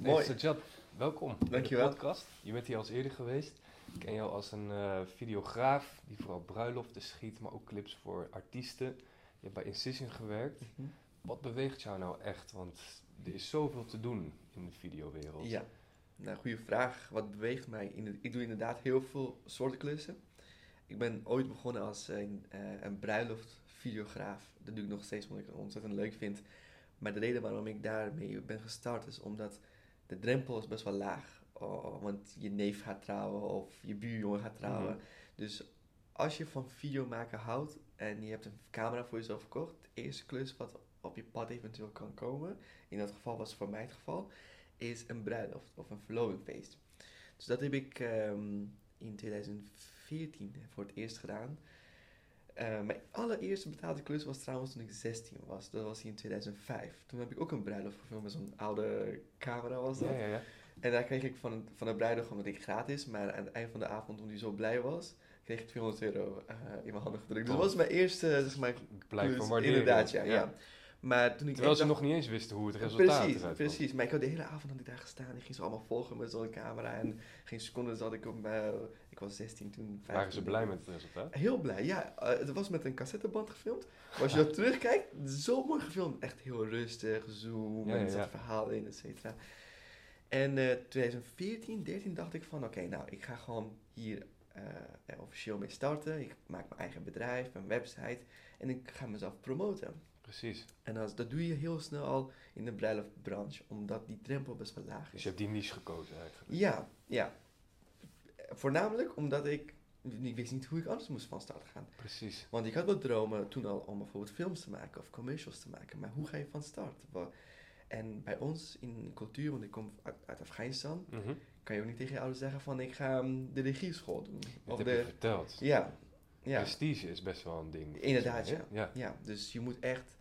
Mooi. Hey, Sajad, welkom bij Dankjewel. de podcast. Je bent hier al eens eerder geweest. Ik ken jou als een eh, videograaf die vooral bruiloften schiet, maar ook clips voor artiesten. Je hebt bij Incision gewerkt. Mhm. Wat beweegt jou nou echt? Want er is zoveel te doen in de videowereld. Ja, nou, goede vraag. Wat beweegt mij? In ik doe inderdaad heel veel soorten klussen. Ik ben ooit begonnen als een, eh een bruiloftvideograaf. Dat doe ik nog steeds, omdat ik het ontzettend leuk vind. Maar de reden waarom ik daarmee ben gestart is omdat de drempel is best wel laag. Oh, want je neef gaat trouwen of je buurjongen gaat trouwen. Mhm. Dus als je van video maken houdt en je hebt een camera voor jezelf gekocht, de eerste klus wat op je pad eventueel kan komen, in dat geval was het voor mij het geval, is een bruiloft of een verlovingfeest. Dus dat heb ik ehm, in 2014 voor het eerst gedaan. Eh, mijn allereerste betaalde klus was trouwens toen ik 16 was. Dat was in 2005. Toen heb ik ook een bruiloft gefilmd met zo'n oude camera was dat. ja, ja. ja. En daar kreeg ik van, van de bruidegom, dat ik gratis, maar aan het eind van de avond, toen hij zo blij was, kreeg ik 200 euro eh, in mijn handen gedrukt. Dus dat was mijn eerste, zeg maar, klus. Inderdaad, ja, ja. Maar toen ik Terwijl ze dacht- nog niet eens wisten hoe het resultaat Precies, eruit precies. Maar ik had de hele avond had ik daar gestaan. Ik ging ze allemaal volgen met zo'n camera. En geen seconde zat ik op mijn... Ik was 16 toen. 15. Waren ze blij met het resultaat? Heel blij, ja. Eh, het was met een cassetteband gefilmd. Maar als je dat terugkijkt, zo mooi gefilmd. Echt heel rustig, zoom, Ja, en ja, er zat ja. verhaal in, et cetera. En eh 2014, 13 dacht ik van, oké, nou, ik ga gewoon hier eh, officieel mee starten. Ik maak mijn eigen bedrijf, mijn website. En ik ga mezelf promoten. Precies. En als, dat doe je heel snel al in de bruiloftbranche, omdat die drempel best wel laag Dus is. je hebt die niche gekozen eigenlijk. Ja, ja. Voornamelijk omdat ik, ik wist niet hoe ik anders moest van start gaan. Precies. Want ik had wel dromen toen al om bijvoorbeeld films te maken of commercials te maken. Maar hoe ga je van start? En bij ons in cultuur, want ik kom uit, uit Afghanistan, Mhm. kan je ook niet tegen je ouders zeggen van ik ga mm, de regieschool doen. Dat Of heb je verteld. ja, ja. Prestige is best wel een ding. Inderdaad, mij, hè? ja. Ja, dus je moet echt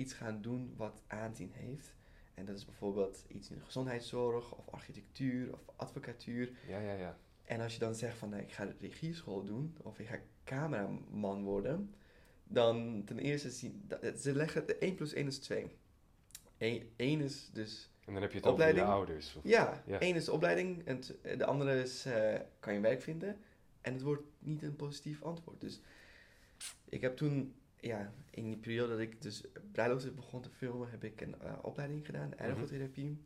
iets gaan doen wat aanzien heeft. En dat is bijvoorbeeld iets in de gezondheidszorg of architectuur of advocatuur. Ja, ja, ja. En als je dan zegt van ik ga de regieschool doen of ik ga cameraman worden, dan ten eerste zien, dat- ze leggen de 1 plus 1 is 2. 1 is dus, En dan heb je het over Opleiding? je ouders. Of... ja, Ja. 1 is de opleiding en t- de andere is eh, kan je werk vinden. En het wordt niet een positief antwoord. Dus ik heb toen, ja, in die periode dat ik dus bruiloften begon te filmen, heb ik een eh, opleiding gedaan, ergotherapie.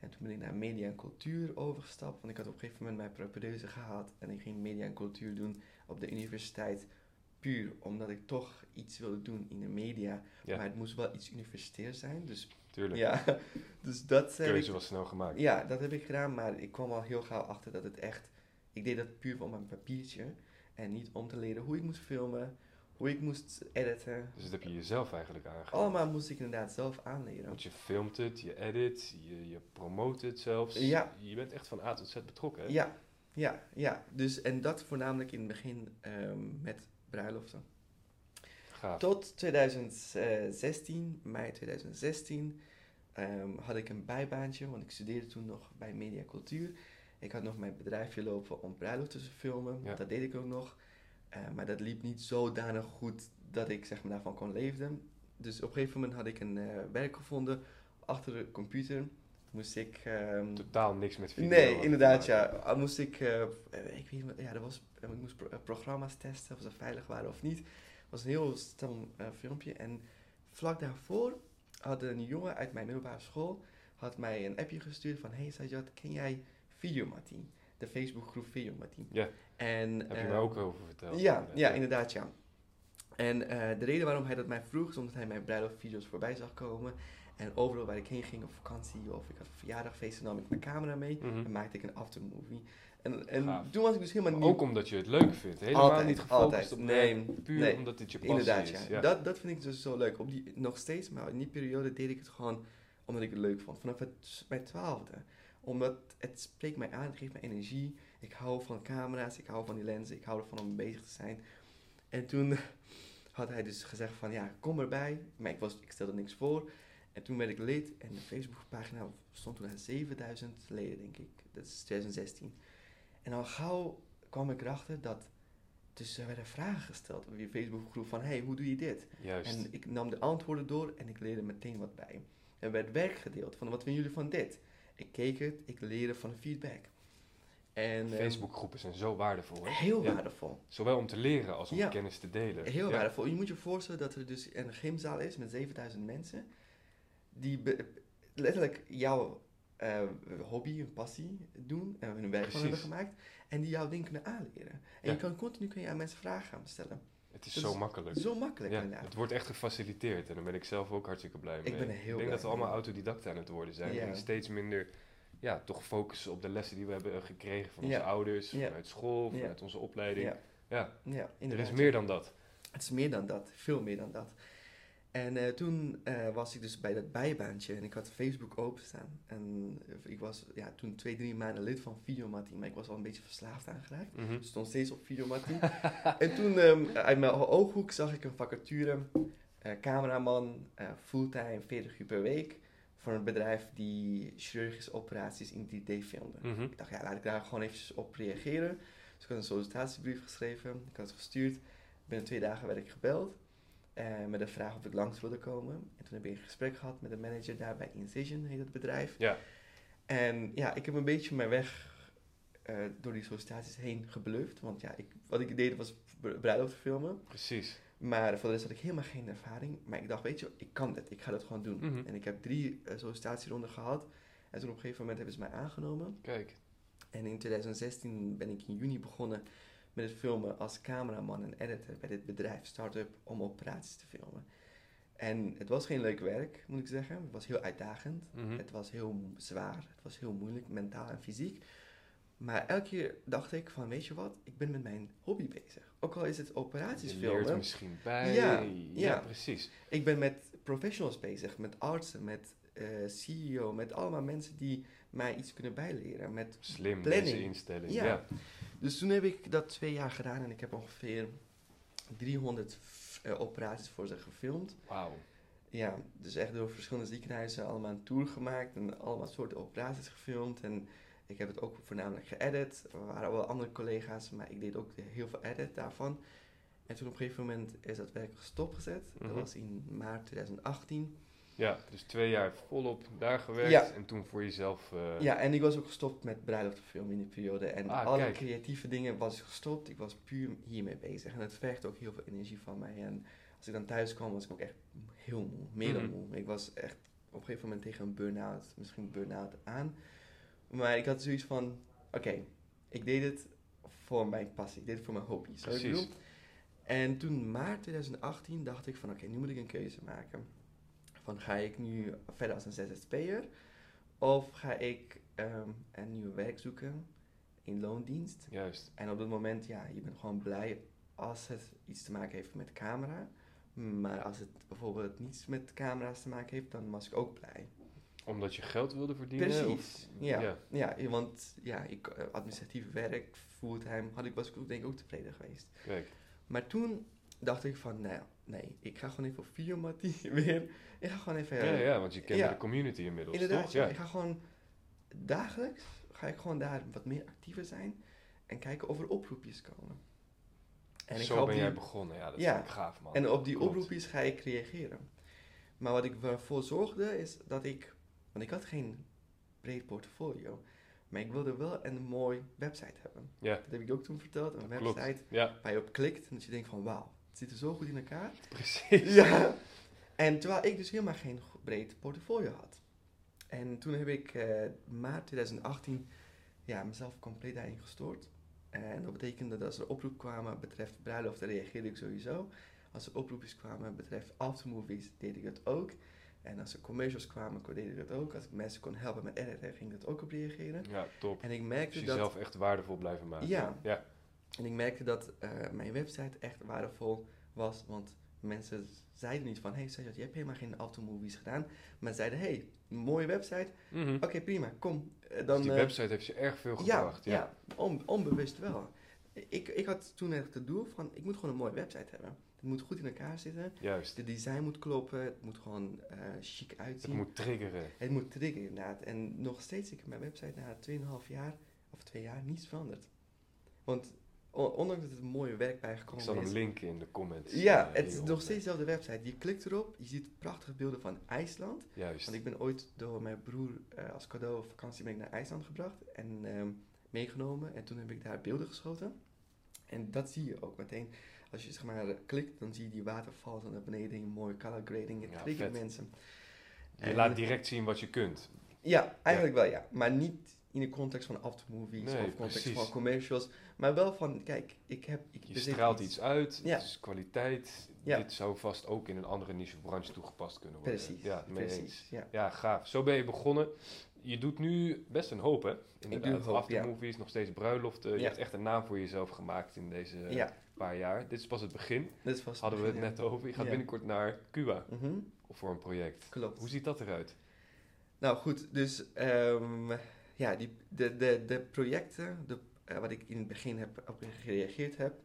En toen ben ik naar media en cultuur overgestapt, want ik had op een gegeven moment mijn propedeuse gehaald en ik ging media en cultuur doen op de universiteit. Puur omdat ik toch iets wilde doen in de media, Ja, maar het moest wel iets universitairs zijn. Dus tuurlijk. ja, dus dat De keuze ik, was snel gemaakt. ja, dat heb ik gedaan, maar ik kwam al heel gauw achter dat het echt... Ik deed dat puur voor mijn papiertje en niet om te leren hoe ik moest filmen, hoe ik moest editen. Dus dat heb je jezelf eigenlijk aangeleerd. Allemaal moest ik inderdaad zelf aanleren. Want je filmt het, je edit, je, je promoot het zelfs. Ja. Je bent echt van A tot Z betrokken. Hè? Ja, ja, ja. Dus, en dat voornamelijk in het begin ehm, met bruiloften. Gaaf. Tot 2016, mei 2016, ehm, had ik een bijbaantje, want ik studeerde toen nog bij Media Cultuur. Ik had nog mijn bedrijfje lopen om bruiloften te filmen, Ja. dat deed ik ook nog. Eh, maar dat liep niet zodanig goed dat ik zeg maar, daarvan kon leven. Dus op een gegeven moment had ik een eh, werk gevonden achter de computer. Moest ik... ehm, Totaal niks met video. Nee, inderdaad, ja. Ah, Moest ik, eh, ik weet niet, ja, dat was, ik moest pro- programma's testen of ze veilig waren of niet. Het was een heel stom filmpje. En vlak daarvoor had een jongen uit mijn middelbare school had mij een appje gestuurd van, hey Sajad, ken jij Videomatie? De Facebookgroep Videomatie. Ja. En, Heb je eh, mij ook over verteld. ja, ja, inderdaad, ja. En eh, de reden waarom hij dat mij vroeg, is omdat hij mijn bruiloftvideo's voorbij zag komen. En overal waar ik heen ging op vakantie of ik had een verjaardagfeest, dan nam ik mijn camera mee Mhm. en maakte ik een aftermovie. En, en Gaaf. toen was ik dus helemaal Maar niet... Ook omdat je het leuk vindt. Helemaal Altijd, niet gefocust altijd. op Nee, Puur nee. omdat dit je passie Inderdaad, is. ja. Dat, dat vind ik dus zo leuk. Op die, nog steeds, maar in die periode deed ik het gewoon omdat ik het leuk vond. Vanaf het, mijn twaalfde. Omdat het spreekt mij aan, het geeft mij energie. Ik hou van camera's, ik hou van die lenzen, ik hou ervan om bezig te zijn. En toen had hij dus gezegd van, ja, kom erbij. Maar ik, was, ik stelde niks voor. En toen werd ik lid en de Facebookpagina stond toen aan 7000 leden, denk ik. Dat is 2016. En al gauw kwam ik erachter dat... Dus er werden vragen gesteld op je Facebookgroep van... Hey, hoe doe je dit? Juist. En ik nam de antwoorden door en ik leerde meteen wat bij. Er werd werk gedeeld van wat vinden jullie van dit? Ik keek het, ik leerde van de feedback. En, ehm, Facebookgroepen zijn zo waardevol. Hè? Heel Ja. waardevol. Zowel om te leren als om Ja. kennis te delen. Heel Ja. waardevol. Je moet je voorstellen dat er dus een gymzaal is met 7000 mensen. Die letterlijk jouw eh, hobby, hun passie doen. En hun werk van hebben gemaakt. En die jouw ding kunnen aanleren. En je kan continu kun je aan mensen vragen gaan stellen. Het is Dat zo is makkelijk. Zo makkelijk Ja, inderdaad. het wordt echt gefaciliteerd en daar ben ik zelf ook hartstikke blij mee. Ik ben heel ik denk blij dat we mee. allemaal autodidacten aan het worden zijn Ja. en steeds minder ja, toch focussen op de lessen die we hebben gekregen van onze Ja. ouders, vanuit school, vanuit onze opleiding. Ja, Ja, ja er is meer dan dat. Het is meer dan dat, veel meer dan dat. En eh, toen eh, was ik dus bij dat bijbaantje en ik had Facebook openstaan. En eh, ik was ja, toen twee, drie maanden lid van Videomattie, maar ik was al een beetje verslaafd aangeraakt. Mhm. Ik stond steeds op Videomattie. en toen ehm, uit mijn ooghoek zag ik een vacature, cameraman, fulltime, 40 uur per week, voor een bedrijf die chirurgische operaties in 3D filmde. Mhm. Ik dacht, ja, laat ik daar gewoon even op reageren. Dus ik had een sollicitatiebrief geschreven, ik had het gestuurd. Binnen twee dagen werd ik gebeld eh, met de vraag of ik langs wilde komen. En toen heb ik een gesprek gehad met de manager daar bij Incision, heet het bedrijf. Ja. En ja, ik heb een beetje mijn weg eh, door die sollicitaties heen gebluft. Want ja, ik, wat ik deed was br- bruiloft filmen. Precies. Maar voor de rest had ik helemaal geen ervaring. Maar ik dacht, weet je, ik kan dit. Ik ga dat gewoon doen. Mhm. En ik heb drie eh, sollicitatieronden gehad. En toen op een gegeven moment hebben ze mij aangenomen. Kijk. En in 2016 ben ik in juni begonnen met het filmen als cameraman en editor bij dit bedrijf Startup om operaties te filmen. En het was geen leuk werk, moet ik zeggen. Het was heel uitdagend. Mhm. Het was heel zwaar. Het was heel moeilijk, mentaal en fysiek. Maar elke keer dacht ik van, weet je wat, ik ben met mijn hobby bezig. Ook al is het operaties Je leert filmen. misschien bij. Ja, ja, ja. precies. Ik ben met professionals bezig, met artsen, met eh, CEO, met allemaal mensen die mij iets kunnen bijleren. Met Slim Planning. deze instelling. Ja. Ja. Dus toen heb ik dat twee jaar gedaan en ik heb ongeveer 300 f- eh, operaties voor ze gefilmd. Wauw. Ja, dus echt door verschillende ziekenhuizen allemaal een tour gemaakt en allemaal soorten operaties gefilmd. En ik heb het ook voornamelijk geëdit. Er waren wel andere collega's, maar ik deed ook heel veel edit daarvan. En toen op een gegeven moment is dat werk stopgezet. Dat Mhm. was in maart 2018. Ja, dus twee jaar volop daar gewerkt Ja. en toen voor jezelf. eh, Ja, en ik was ook gestopt met bruiloftenfilm in die periode. En Ah, alle kijk. creatieve dingen was gestopt. Ik was puur hiermee bezig. En het vergt ook heel veel energie van mij. En als ik dan thuis kwam, was ik ook echt heel moe. Meer dan Mhm. moe. Ik was echt op een gegeven moment tegen een burn-out, misschien burn-out aan. Maar ik had zoiets van, oké, ik deed het voor mijn passie. Ik deed het voor mijn hobby. Precies. En toen maart 2018 dacht ik van, oké, nu moet ik een keuze maken. Van ga ik nu verder als een ZZP'er? Of ga ik ehm, een nieuw werk zoeken in loondienst? Juist. En op dat moment, ja, je bent gewoon blij als het iets te maken heeft met camera. Maar als het bijvoorbeeld niets met camera's te maken heeft, dan was ik ook blij. Omdat je geld wilde verdienen? Precies, Of, ja. Ja, want ja, ik, eh, administratief werk, fulltime, had ik, was ik denk ik ook tevreden geweest. Kijk. Maar toen dacht ik van, nou, nee, ik ga gewoon even op Videomattie weer. Ik ga gewoon even... Ja, ja, want je kent ja. de community inmiddels, Inderdaad, toch? ja. Ik ga gewoon dagelijks ga ik gewoon daar wat meer actiever zijn en kijken of er oproepjes komen. En Zo ben die- jij begonnen. Ja, dat Ja. ik gaaf, man. En op die Klopt. oproepjes ga ik reageren. Maar wat ik ervoor zorgde is dat ik, want ik had geen breed portfolio, maar ik wilde wel een mooi website hebben. Ja. Dat heb ik ook toen verteld, een website Ja, waar je op klikt en dat je denkt van wauw, het zit er zo goed in elkaar. precies. Ja. En terwijl ik dus helemaal geen breed portfolio had. En toen heb ik eh, maart 2018 ja, mezelf compleet daarin gestoord. En dat betekende dat als er oproep kwamen betreft bruiloft, reageerde ik sowieso. Als er oproepjes kwamen betreft aftermovies, deed ik dat ook. En als er commercials kwamen, deed ik dat ook. Als ik mensen kon helpen met editen, ging ik dat ook op reageren. Ja, top. En ik Dus merkte dat... jezelf echt waardevol blijven maken. Ja. Ja, En ik merkte dat eh, mijn website echt waardevol was, want mensen zeiden niet van, hey Sajad, je hebt helemaal geen automovies gedaan, maar zeiden, hey, mooie website, Mhm. oké prima, kom. Eh, dus dan, die eh, website heeft je erg veel gebracht. Ja, ja, on- onbewust wel. Ik, ik had toen echt het doel van, ik moet gewoon een mooie website hebben. Het moet goed in elkaar zitten, Juist. de design moet kloppen, het moet gewoon eh chic Het uitzien. moet triggeren. Het moet triggeren inderdaad. En nog steeds, ik heb mijn website na 2,5 jaar of twee jaar niets veranderd. Want ondanks dat het een mooie werk Ik bijgekomen zal hem is. linken in de comments. Ja, eh, het is nog steeds dezelfde website. Je klikt erop, je ziet prachtige beelden van IJsland. Juist. Want ik ben ooit door mijn broer eh, als cadeau op vakantie ben ik naar IJsland gebracht en ehm, meegenomen. En toen heb ik daar beelden geschoten. En dat zie je ook meteen. Als je zeg maar klikt, dan zie je die waterval naar beneden, mooi color grading. Het Ja, triggert mensen. Je En- laat direct zien wat je kunt. Ja, eigenlijk wel ja. Maar niet in de context van aftermovies Nee, of context precies. van commercials. Maar wel van, kijk, ik heb... Ik Je straalt iets uit, Ja. het is kwaliteit. Ja. Dit zou vast ook in een andere nichebranche toegepast kunnen worden. Precies, Ja, eens. precies. Ja. Ja, gaaf. Zo ben je begonnen. Je doet nu best een hoop, hè? Inderdaad, een hoop, aftermovies, nog steeds bruiloften. Je hebt echt een naam voor jezelf gemaakt in deze paar jaar. Dit is pas het begin. dit was... Hadden we het net over. Je gaat binnenkort naar Cuba Mhm, voor een project. klopt. Hoe ziet dat eruit? Nou goed, dus ehm, ja, die, de, de, de projecten de, eh, wat ik in het begin heb, op gereageerd heb,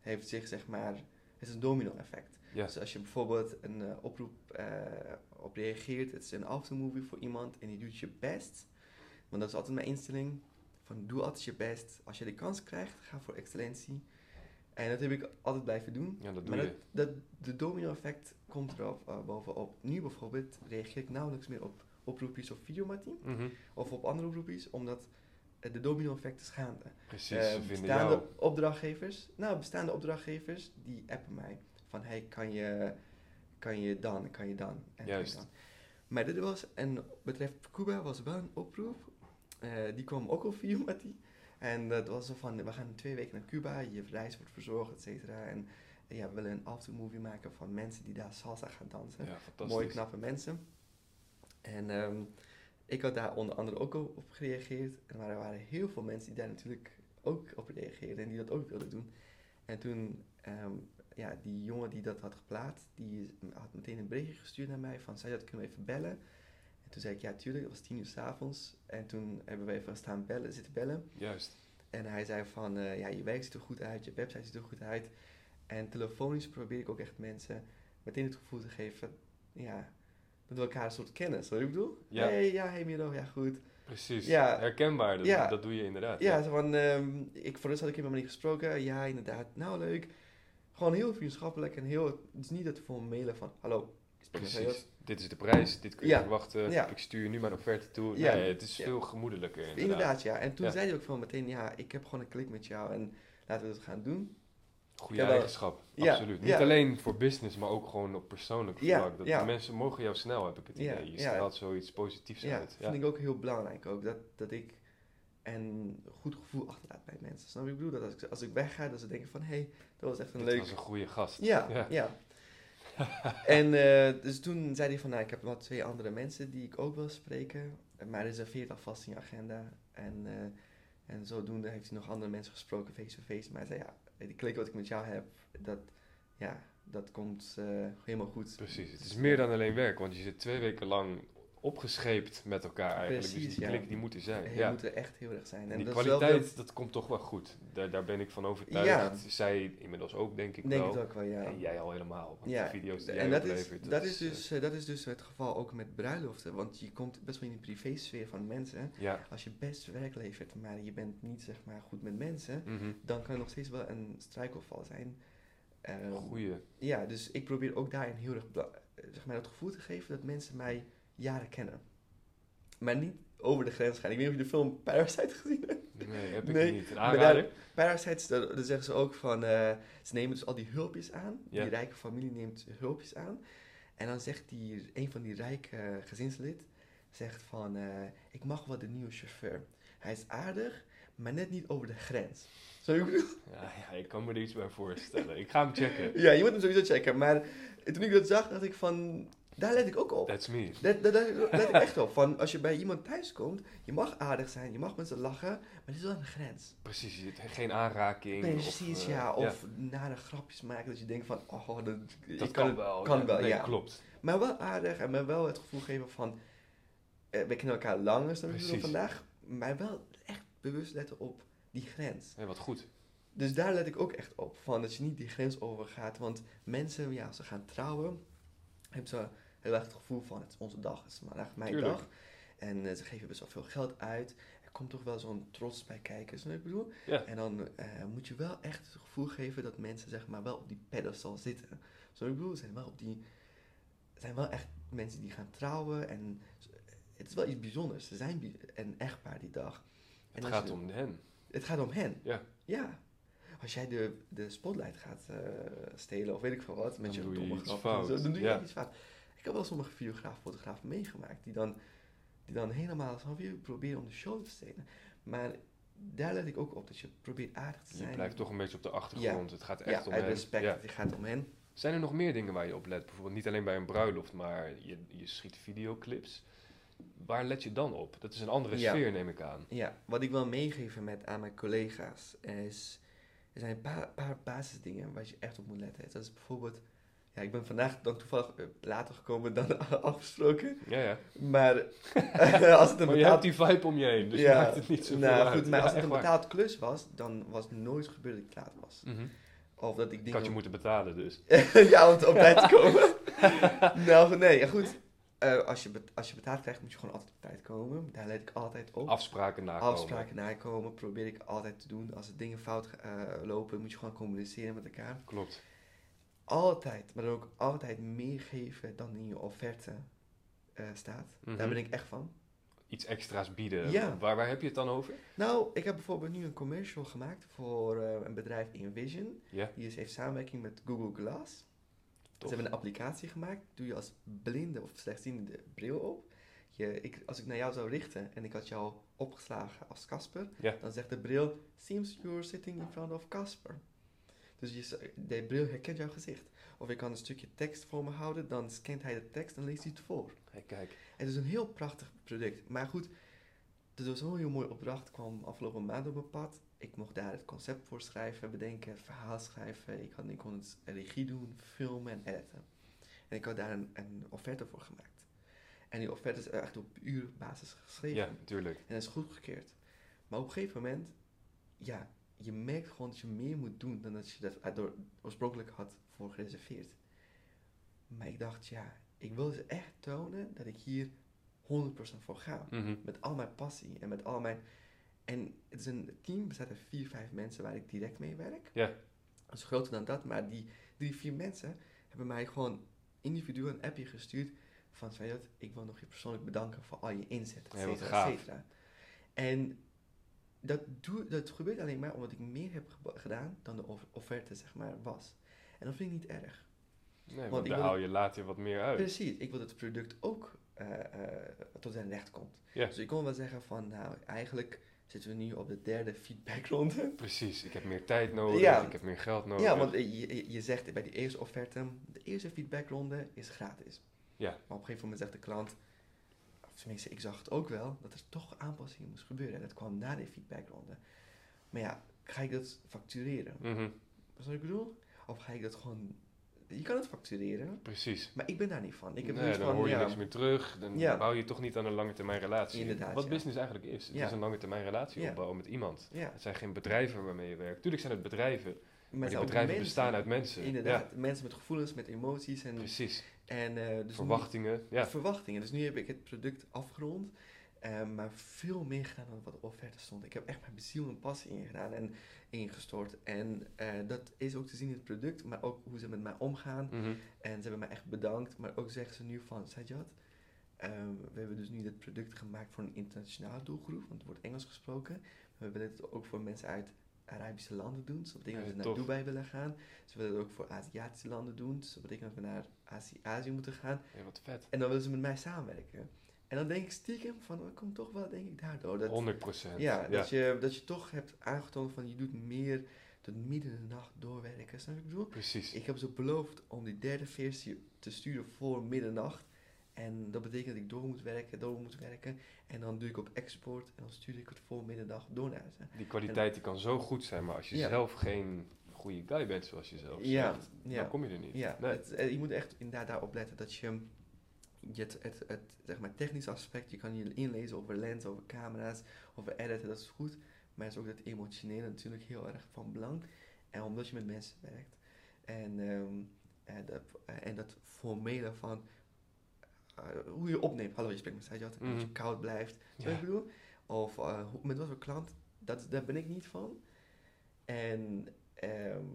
heeft zich zeg maar, het is een domino effect. Ja, Dus als je bijvoorbeeld een eh, oproep eh, op reageert, het is een aftermovie voor iemand en die doet je best, want dat is altijd mijn instelling, van doe altijd je best. Als je de kans krijgt, ga voor excellentie. En dat heb ik altijd blijven doen. ja dat doe Maar je. dat, dat, de domino-effect komt erop eh, bovenop. Nu bijvoorbeeld reageer ik nauwelijks meer op oproepjes of videomatie Mhm. of op andere oproepjes, omdat eh, de domino-effect is gaande. Precies, Eh, ze vinden bestaande jou... opdrachtgevers, nou, bestaande opdrachtgevers, die appen mij van, hey, kan je, kan je dan, kan je dan, en Juist. dan. Maar dit was, en betreft Cuba was wel een oproep, eh, die kwam ook op videomatie. En dat was zo van, we gaan twee weken naar Cuba, je reis wordt verzorgd, et cetera. En eh, ja, we willen een aftermovie maken van mensen die daar salsa gaan dansen. Ja, fantastisch. Mooie, knappe mensen. En ehm, ik had daar onder andere ook op op gereageerd. En maar er waren heel veel mensen die daar natuurlijk ook op reageerden en die dat ook wilden doen. En toen, ehm, ja, die jongen die dat had geplaatst, die had meteen een berichtje gestuurd naar mij van, zou je dat kunnen we even bellen? En toen zei ik, ja, tuurlijk, het was tien uur s'avonds. En toen hebben we even staan bellen, zitten bellen. Juist. En hij zei van, eh, ja, je werk ziet er goed uit, je website ziet er goed uit. En telefonisch probeer ik ook echt mensen meteen het gevoel te geven, ja, dat we elkaar een soort kennen. Zo ik bedoel? Ja. Hey, ja, hey Miro, ja goed. Precies. Ja. Herkenbaar, dat, Ja. dat doe je inderdaad. Ja, zo van, ehm, ik, voor rust had ik helemaal niet gesproken. Ja, inderdaad, nou leuk. Gewoon heel vriendschappelijk en heel, het is niet dat voor mailen van, hallo, Precies. Dit is de prijs, dit kun je Ja. verwachten. Ja. Ik stuur je nu mijn offerte toe. Ja. Nee, het is veel gemoedelijker inderdaad. Inderdaad, ja. En toen zei hij ook van meteen, ja, ik heb gewoon een klik met jou en laten we het gaan doen. Goede Ja, eigenschap, Ja, absoluut. Niet ja. alleen voor business, maar ook gewoon op persoonlijk Ja, vlak. Dat ja. Mensen mogen jou snel, heb ik het Ja, idee. Je ja. straalt zoiets positiefs Ja, uit. vind ik ook heel belangrijk ook. Dat, dat ik een goed gevoel achterlaat bij mensen. Snap je wat ik bedoel? Dat als ik, als ik wegga, dat ze denken van... Hé, hey, dat was echt een Dit leuk... was een goede gast. Ja, Ja. ja. en eh, dus toen zei hij van... Nou, ik heb wel twee andere mensen die ik ook wil spreken. Maar reserveert alvast in je agenda. En, eh, en zodoende heeft hij nog andere mensen gesproken face-to-face. Maar hij zei, ja, die klik wat ik met jou heb... Dat, ja, dat komt eh, helemaal goed. Precies. Het is meer dan alleen werk, want je zit twee weken lang opgescheept met elkaar eigenlijk. dus Precies, die ja. klik die moet er zijn. Je ja. moet er echt heel erg zijn. En die dat kwaliteit, dat komt toch wel goed. Daar, daar ben ik van overtuigd. Ja. Zij inmiddels ook, denk ik denk wel. het ook wel, ja. En jij al helemaal. Want Ja, de video's die jij en dat is, dat, is dus, eh, dat is dus het geval ook met bruiloften. Want je komt best wel in de privésfeer van mensen. Ja. Als je best werk levert, maar je bent niet zeg maar goed met mensen, mhm. dan kan het nog steeds wel een struikelval zijn. Ehm, Goeie. ja, dus ik probeer ook daarin heel erg eh, zeg maar, het gevoel te geven dat mensen mij jaren kennen. Maar niet over de grens gaan. Ik weet niet of je de film Parasite gezien hebt. Nee, heb ik Nee, niet. Aanrader? Parasites, daar, daar zeggen ze ook van, eh, ze nemen dus al die hulpjes aan. Ja. Die rijke familie neemt hulpjes aan. En dan zegt die, een van die rijke gezinslid, zegt van, eh, ik mag wel de nieuwe chauffeur. Hij is aardig, maar net niet over de grens. Zo ik bedoel? Ja, ja, ik kan me er iets bij voorstellen. Ik ga hem checken. Ja, je moet hem sowieso checken. Maar toen ik dat zag, dacht ik van, daar let ik ook op. That's me. Daar, daar, daar let ik echt op. Van, als je bij iemand thuis komt, je mag aardig zijn, je mag met ze lachen, maar er is wel een grens. Precies, geen aanraking. Precies, of, eh, ja. Of nare grapjes maken dat je denkt van, oh, dat, dat kan kan wel. kan ja. wel, Nee, ja. klopt. Maar wel aardig en me wel het gevoel geven van, eh, we kennen elkaar langer dan we vandaag, maar wel echt bewust letten op die grens. Ja, wat goed. Dus daar let ik ook echt op, van dat je niet die grens overgaat. Want mensen, ja, ze gaan trouwen, hebben ze heel erg het gevoel van, het is onze dag, het is vandaag mijn Tuurlijk. dag. En eh, ze geven best wel veel geld uit. Er komt toch wel zo'n trots bij kijken, snap ik bedoel? Ja. En dan eh, moet je wel echt het gevoel geven dat mensen zeg maar wel op die pedestal zitten. Zo ik bedoel, zijn wel op die, zijn wel echt mensen die gaan trouwen en het is wel iets bijzonders. Ze zijn een echtpaar die dag. Het gaat je- om hen. Het gaat om hen. Ja. Ja. Als jij de, de spotlight gaat eh, stelen of weet ik veel wat, met Dan je je domme zo, dan doe je ja. iets fout. Ik heb wel sommige videografen, fotografen meegemaakt die dan, die dan helemaal snap je, proberen om de show te stelen. Maar daar let ik ook op dat je probeert aardig te Je zijn. blijft toch een beetje op de achtergrond. Het gaat echt ja, om hen. respect. Ja. Het gaat om hen. Zijn er nog meer dingen waar je op let? Bijvoorbeeld niet alleen bij een bruiloft, maar je, je schiet videoclips. Waar let je dan op? Dat is een andere sfeer, neem ik aan. Ja, wat ik wil meegeven met, aan mijn collega's is... Er zijn een paar, paar basisdingen waar je echt op moet letten. Dat is bijvoorbeeld... Ja, ik ben vandaag dan toevallig eh, later gekomen dan afgesproken. Ja, ja. Maar als het een Maar je hebt betaald... die vibe om je heen, dus Ja, maakt het niet zo nou, uit. goed, maar Ja, als het een waar. betaald klus was, dan was het nooit gebeurd dat ik laat was. Mhm. Of dat ik Ik dingen... had je moeten betalen dus. ja, om op tijd te komen. nou, nee, ja, goed. Eh, als, je als je betaald krijgt, moet je gewoon altijd op tijd komen. Daar let ik altijd op. Afspraken nakomen. Afspraken nakomen probeer ik altijd te doen. Als er dingen fout eh, lopen, moet je gewoon communiceren met elkaar. Klopt. Altijd, maar dan ook altijd meer geven dan in je offerte eh, staat. Mhm. Daar ben ik echt van. Iets extra's bieden. Ja. Waar, waar heb je het dan over? Nou, ik heb bijvoorbeeld nu een commercial gemaakt voor een bedrijf Invision. Die is, heeft samenwerking met Google Glass. Ze tof. hebben een applicatie gemaakt. Doe je als blinde of slechtziende de bril op. Je, ik, als ik naar jou zou richten en ik had jou opgeslagen als Casper, Ja. dan zegt de bril: Seems you're sitting in front of Casper. Dus je, de bril herkent jouw gezicht. Of ik kan een stukje tekst voor me houden, dan scant hij de tekst en leest hij het voor. Hey, kijk. Het is een heel prachtig product. Maar goed, er was zo'n heel mooi opdracht, kwam afgelopen maand op mijn pad. Ik mocht daar het concept voor schrijven, bedenken, het verhaal schrijven. Ik, had, ik kon het regie doen, filmen en editen. En ik had daar een, een offerte voor gemaakt. En die offerte is echt op uurbasis geschreven. Ja, tuurlijk. En dat is goedgekeurd. Maar op een gegeven moment, ja, je merkt gewoon dat je meer moet doen dan dat je dat door, oorspronkelijk had voor gereserveerd. Maar ik dacht, ja, ik wil ze echt tonen dat ik hier 100% voor ga. Mhm. Met al mijn passie en met al mijn... En het is een team, bestaat uit vier, vijf mensen waar ik direct mee werk. Ja. Dat is groter dan dat, maar die drie, vier mensen hebben mij gewoon individueel een appje gestuurd van Sayed, ik wil nog je persoonlijk bedanken voor al je inzet, et cetera, et gaaf. cetera. En dat, doe, dat gebeurt alleen maar omdat ik meer heb gedaan dan de off- offerte, zeg maar, was. En dat vind ik niet erg. Nee, Want daar haal je later wat meer uit. Precies, ik wil dat het product ook eh, eh, tot zijn recht komt. Dus ik kon wel zeggen van, nou, eigenlijk zitten we nu op de derde feedbackronde. Precies, ik heb meer tijd nodig, Ja. ik heb meer geld nodig. Ja, want eh, je, je- zegt bij die eerste offerte, de eerste feedbackronde is gratis. Ja. Maar op een gegeven moment zegt de klant, of tenminste ik zag het ook wel, dat er toch aanpassingen moest gebeuren. En dat kwam na de feedbackronde. Maar ja, ga ik dat factureren? Wat is wat ik bedoel? Of ga ik dat gewoon... Je kan het factureren, Precies. maar ik ben daar niet van. Ik heb nee, dan van, hoor je ja, niks meer terug. Dan Ja. bouw je toch niet aan een lange termijn relatie. Inderdaad, Wat ja. business eigenlijk is. Het is een lange termijn relatie opbouwen met iemand. Ja, Het zijn geen bedrijven waarmee je werkt. Tuurlijk zijn het bedrijven, maar maar die bedrijven mensen. bestaan uit mensen. Inderdaad, mensen met gevoelens, met emoties en, precies. en dus nu- Verwachtingen. Ja, verwachtingen. Dus nu heb ik het product afgerond, eh, maar veel meer gedaan dan wat de offerte stond. Ik heb echt mijn ziel en passie ingedaan en ingestort. En eh, dat is ook te zien in het product, maar ook hoe ze met mij omgaan. Mhm. En ze hebben mij echt bedankt, maar ook zeggen ze nu van, Sajad, ehm, we hebben dus nu dit product gemaakt voor een internationale doelgroep, want het wordt Engels gesproken. We willen het ook voor mensen uit Arabische landen doen. Dus dat betekent Ja, dat we naar tof. Dubai willen gaan. Ze willen het ook voor Aziatische landen doen. Dus dat betekent dat we naar Azië, Azië moeten gaan. Ja, wat vet. En dan willen ze met mij samenwerken. En dan denk ik stiekem van, dat komt toch wel, denk ik, daardoor. Dat, 100 procent. ja, dat, Je, dat je toch hebt aangetoond van, je doet meer tot midden in de nacht doorwerken. Snap je ik bedoel? Precies. Ik heb ze beloofd om die derde versie te sturen voor middernacht. En dat betekent dat ik door moet werken, door moet werken. En dan doe ik op export en dan stuur ik het voor middernacht door naar ze. Die kwaliteit die kan zo goed zijn, maar als je Ja. zelf geen goede guy bent, zoals je zelf Ja, zegt, dan kom je er niet. Ja, Nee. het, eh, je moet echt inderdaad daarop letten dat je, je het, het, het zeg maar, technisch aspect, je kan je inlezen over lens, over camera's, over editen, dat is goed. Maar het is ook het emotionele natuurlijk heel erg van belang. En omdat je met mensen werkt. En, ehm, en, dat, en dat formele van eh, hoe je opneemt. Hallo, je spreekt met Sajad, en dat je koud blijft. Ja. ik bedoel, of eh, met wat voor klant, dat, daar ben ik niet van. En, ehm,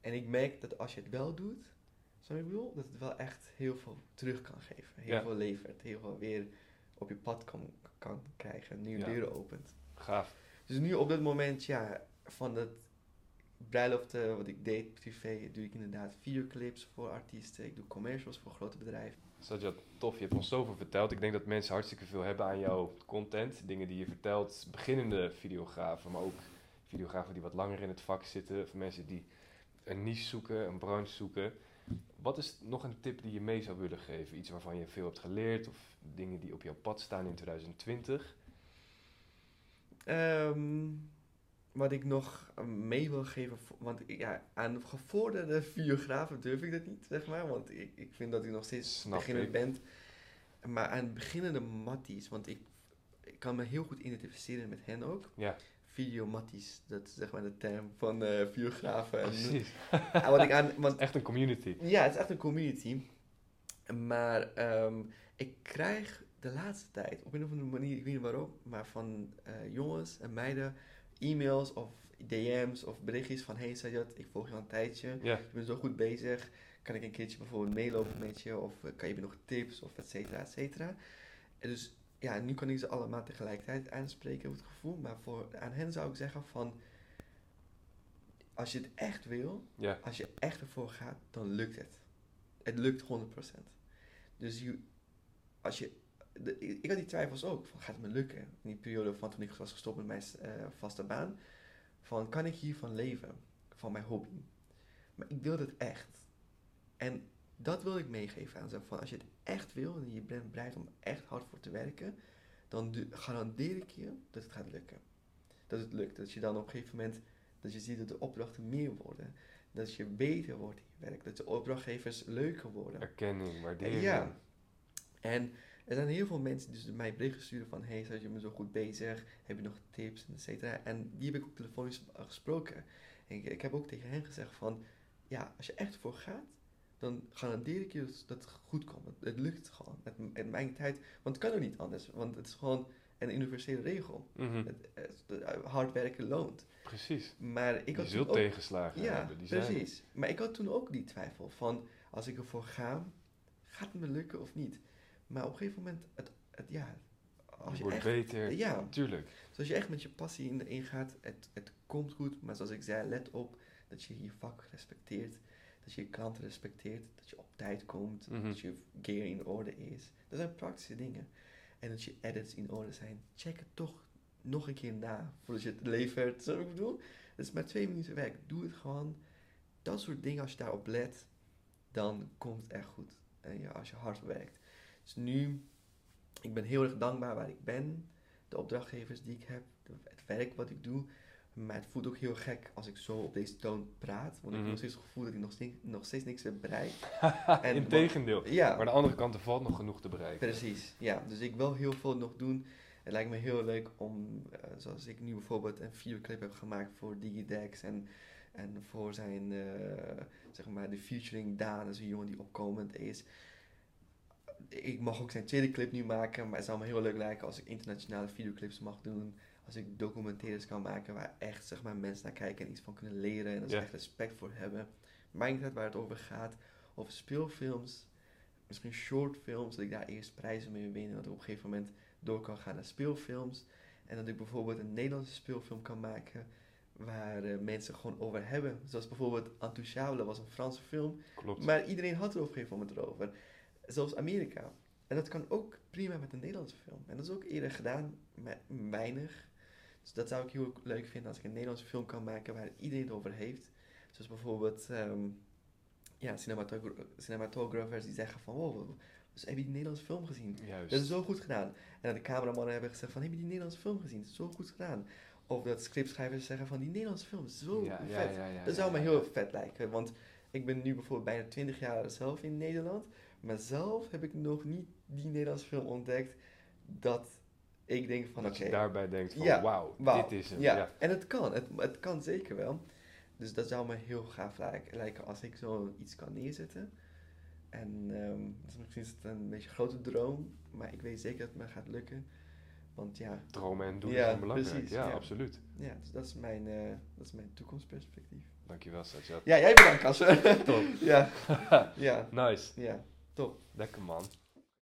en ik merk dat als je het wel doet, ik bedoel, dat het wel echt heel veel terug kan geven. Heel Ja. veel levert, heel veel weer op je pad kan, kan krijgen, nieuwe Ja. deuren opent. Gaaf. Dus nu op dit moment, ja, van het bruiloften wat ik deed privé, doe ik inderdaad videoclips voor artiesten. Ik doe commercials voor grote bedrijven. Sajad, tof. Je hebt ons zoveel verteld. Ik denk dat mensen hartstikke veel hebben aan jouw content. Dingen die je vertelt. Beginnende videografen, maar ook videografen die wat langer in het vak zitten. Of mensen die een niche zoeken, een branche zoeken. Wat is nog een tip die je mee zou willen geven? Iets waarvan je veel hebt geleerd of dingen die op jouw pad staan in 2020? Ehm, wat ik nog mee wil geven, want ja, aan gevorderde videografen durf ik dat niet, zeg maar. Want ik, ik vind dat ik nog steeds Snap beginnend ik. ben. Maar aan beginnende matties, want ik, ik kan me heel goed identificeren met hen ook. Ja, Videomatties, dat is zeg maar de term van eh videografen. En, precies. en wat ik aan, want Echt een community. ja, het is echt een community. Maar ehm, ik krijg de laatste tijd, op een of andere manier, ik weet niet waarom, maar van eh, jongens en meiden e-mails of DM's of berichtjes van hey Sajad, ik volg je al een tijdje, je bent zo goed bezig, kan ik een keertje bijvoorbeeld meelopen met je of eh, kan je me nog tips of et cetera, et cetera. En dus ja, nu kan ik ze allemaal tegelijkertijd aanspreken op het gevoel, maar voor, aan hen zou ik zeggen van, als je het echt wil, ja, als je echt ervoor gaat, dan lukt het. Het lukt 100%. Dus je, als je, de, ik had die twijfels ook, van gaat het me lukken? In die periode van toen ik was gestopt met mijn eh, vaste baan, van kan ik hiervan leven? Van mijn hobby. Maar ik wilde het echt. En dat wil ik meegeven aan ze. Van als je het echt wil en je bent bereid om echt hard voor te werken, dan garandeer ik je dat het gaat lukken. Dat het lukt. Dat je dan op een gegeven moment, dat je ziet dat de opdrachten meer worden. Dat je beter wordt in je werk. Dat de opdrachtgevers leuker worden. erkenning, waardering. Ja. En er zijn heel veel mensen die dus mij berichten sturen van... Hey, Sergio, je bent zo goed bezig. Heb je nog tips, et cetera. En die heb ik ook telefonisch gesproken. En ik, ik heb ook tegen hen gezegd van... Ja, als je echt voor gaat, dan garandeer ik je dat het goed komt. Het, lukt gewoon. In mijn tijd... Want het kan ook niet anders. Want het is gewoon een universele regel. Mhm, Het, het- het hard werken loont. Precies. Maar ik Je had zult toen ook- tegenslagen ja, hebben. Die zijn precies. Maar ik had toen ook die twijfel van, als ik ervoor ga, gaat het me lukken of niet? Maar op een gegeven moment, het, het, ja, als Je je wordt echt, beter. ja, Tuurlijk. dus als je echt met je passie in, in gaat, het, het komt goed. Maar zoals ik zei, let op dat je je vak respecteert, dat je je klanten respecteert, dat je op tijd komt, Mhm. dat je gear in orde is. Dat zijn praktische dingen. En dat je edits in orde zijn. Check het toch nog een keer na voordat je het levert. Zo ik bedoel? Het is maar twee minuten werk. Doe het gewoon. Dat soort dingen, als je daarop let, dan komt het echt goed. En ja, als je hard werkt. Dus nu, ik ben heel erg dankbaar waar ik ben. De opdrachtgevers die ik heb, het werk wat ik doe. Maar het voelt ook heel gek als ik zo op deze toon praat. Want ik Mhm. heb nog steeds het gevoel dat ik nog steeds, nog steeds niks heb bereikt. En Integendeel. Ja, Maar aan de andere kant, er valt nog genoeg te bereiken. Precies, ja. Dus ik wil heel veel nog doen. Het lijkt me heel leuk om, eh, zoals ik nu bijvoorbeeld een videoclip heb gemaakt voor Digidex en, en voor zijn, eh, zeg maar, de featuring Daan, dat is een jongen die opkomend is. Ik mag ook zijn tweede clip nu maken, maar het zou me heel leuk lijken als ik internationale videoclips mag doen. Als ik documentaires kan maken waar echt zeg maar, mensen naar kijken en iets van kunnen leren en Ja. echt respect voor hebben. Maakt niet uit waar het over gaat. Of speelfilms, misschien shortfilms, dat ik daar eerst prijzen mee win en dat ik op een gegeven moment door kan gaan naar speelfilms. En dat ik bijvoorbeeld een Nederlandse speelfilm kan maken waar eh, mensen gewoon over hebben. Zoals bijvoorbeeld Intouchable was een Franse film, Klopt. maar iedereen had er op een gegeven moment erover. Zelfs Amerika. En dat kan ook prima met een Nederlandse film. En dat is ook eerder gedaan met weinig. Dus dat zou ik heel leuk vinden als ik een Nederlandse film kan maken waar iedereen het over heeft. Zoals bijvoorbeeld ehm, ja, cinematogra- cinematographers die zeggen van wow, dus heb je die Nederlandse film gezien? Juist. Dat is zo goed gedaan. En de cameramannen hebben gezegd van heb je die Nederlandse film gezien? Dat is zo goed gedaan. Of dat scriptschrijvers zeggen van die Nederlandse film is zo ja, vet. ja, ja, ja, Dat zou me heel vet lijken, want ik ben nu bijvoorbeeld bijna 20 jaar zelf in Nederland, maar zelf heb ik nog niet die Nederlandse film ontdekt dat ik denk van oké, je daarbij denkt van, Ja, wauw, wauw, dit is hem. ja. Ja. en het kan, het, het kan zeker wel. Dus dat zou me heel gaaf lijken, als ik zo iets kan neerzetten. En misschien is het een beetje een grote droom, maar ik weet zeker dat het me gaat lukken. Want ja, Dromen en doelen Ja, zijn belangrijk. precies, ja, ja. absoluut. ja dus dat is mijn, eh, dat is mijn toekomstperspectief. Dankjewel, Sajad. Ja, jij bedankt, Kasper. Top. ja, ja, Nice. ja, top. Lekker man.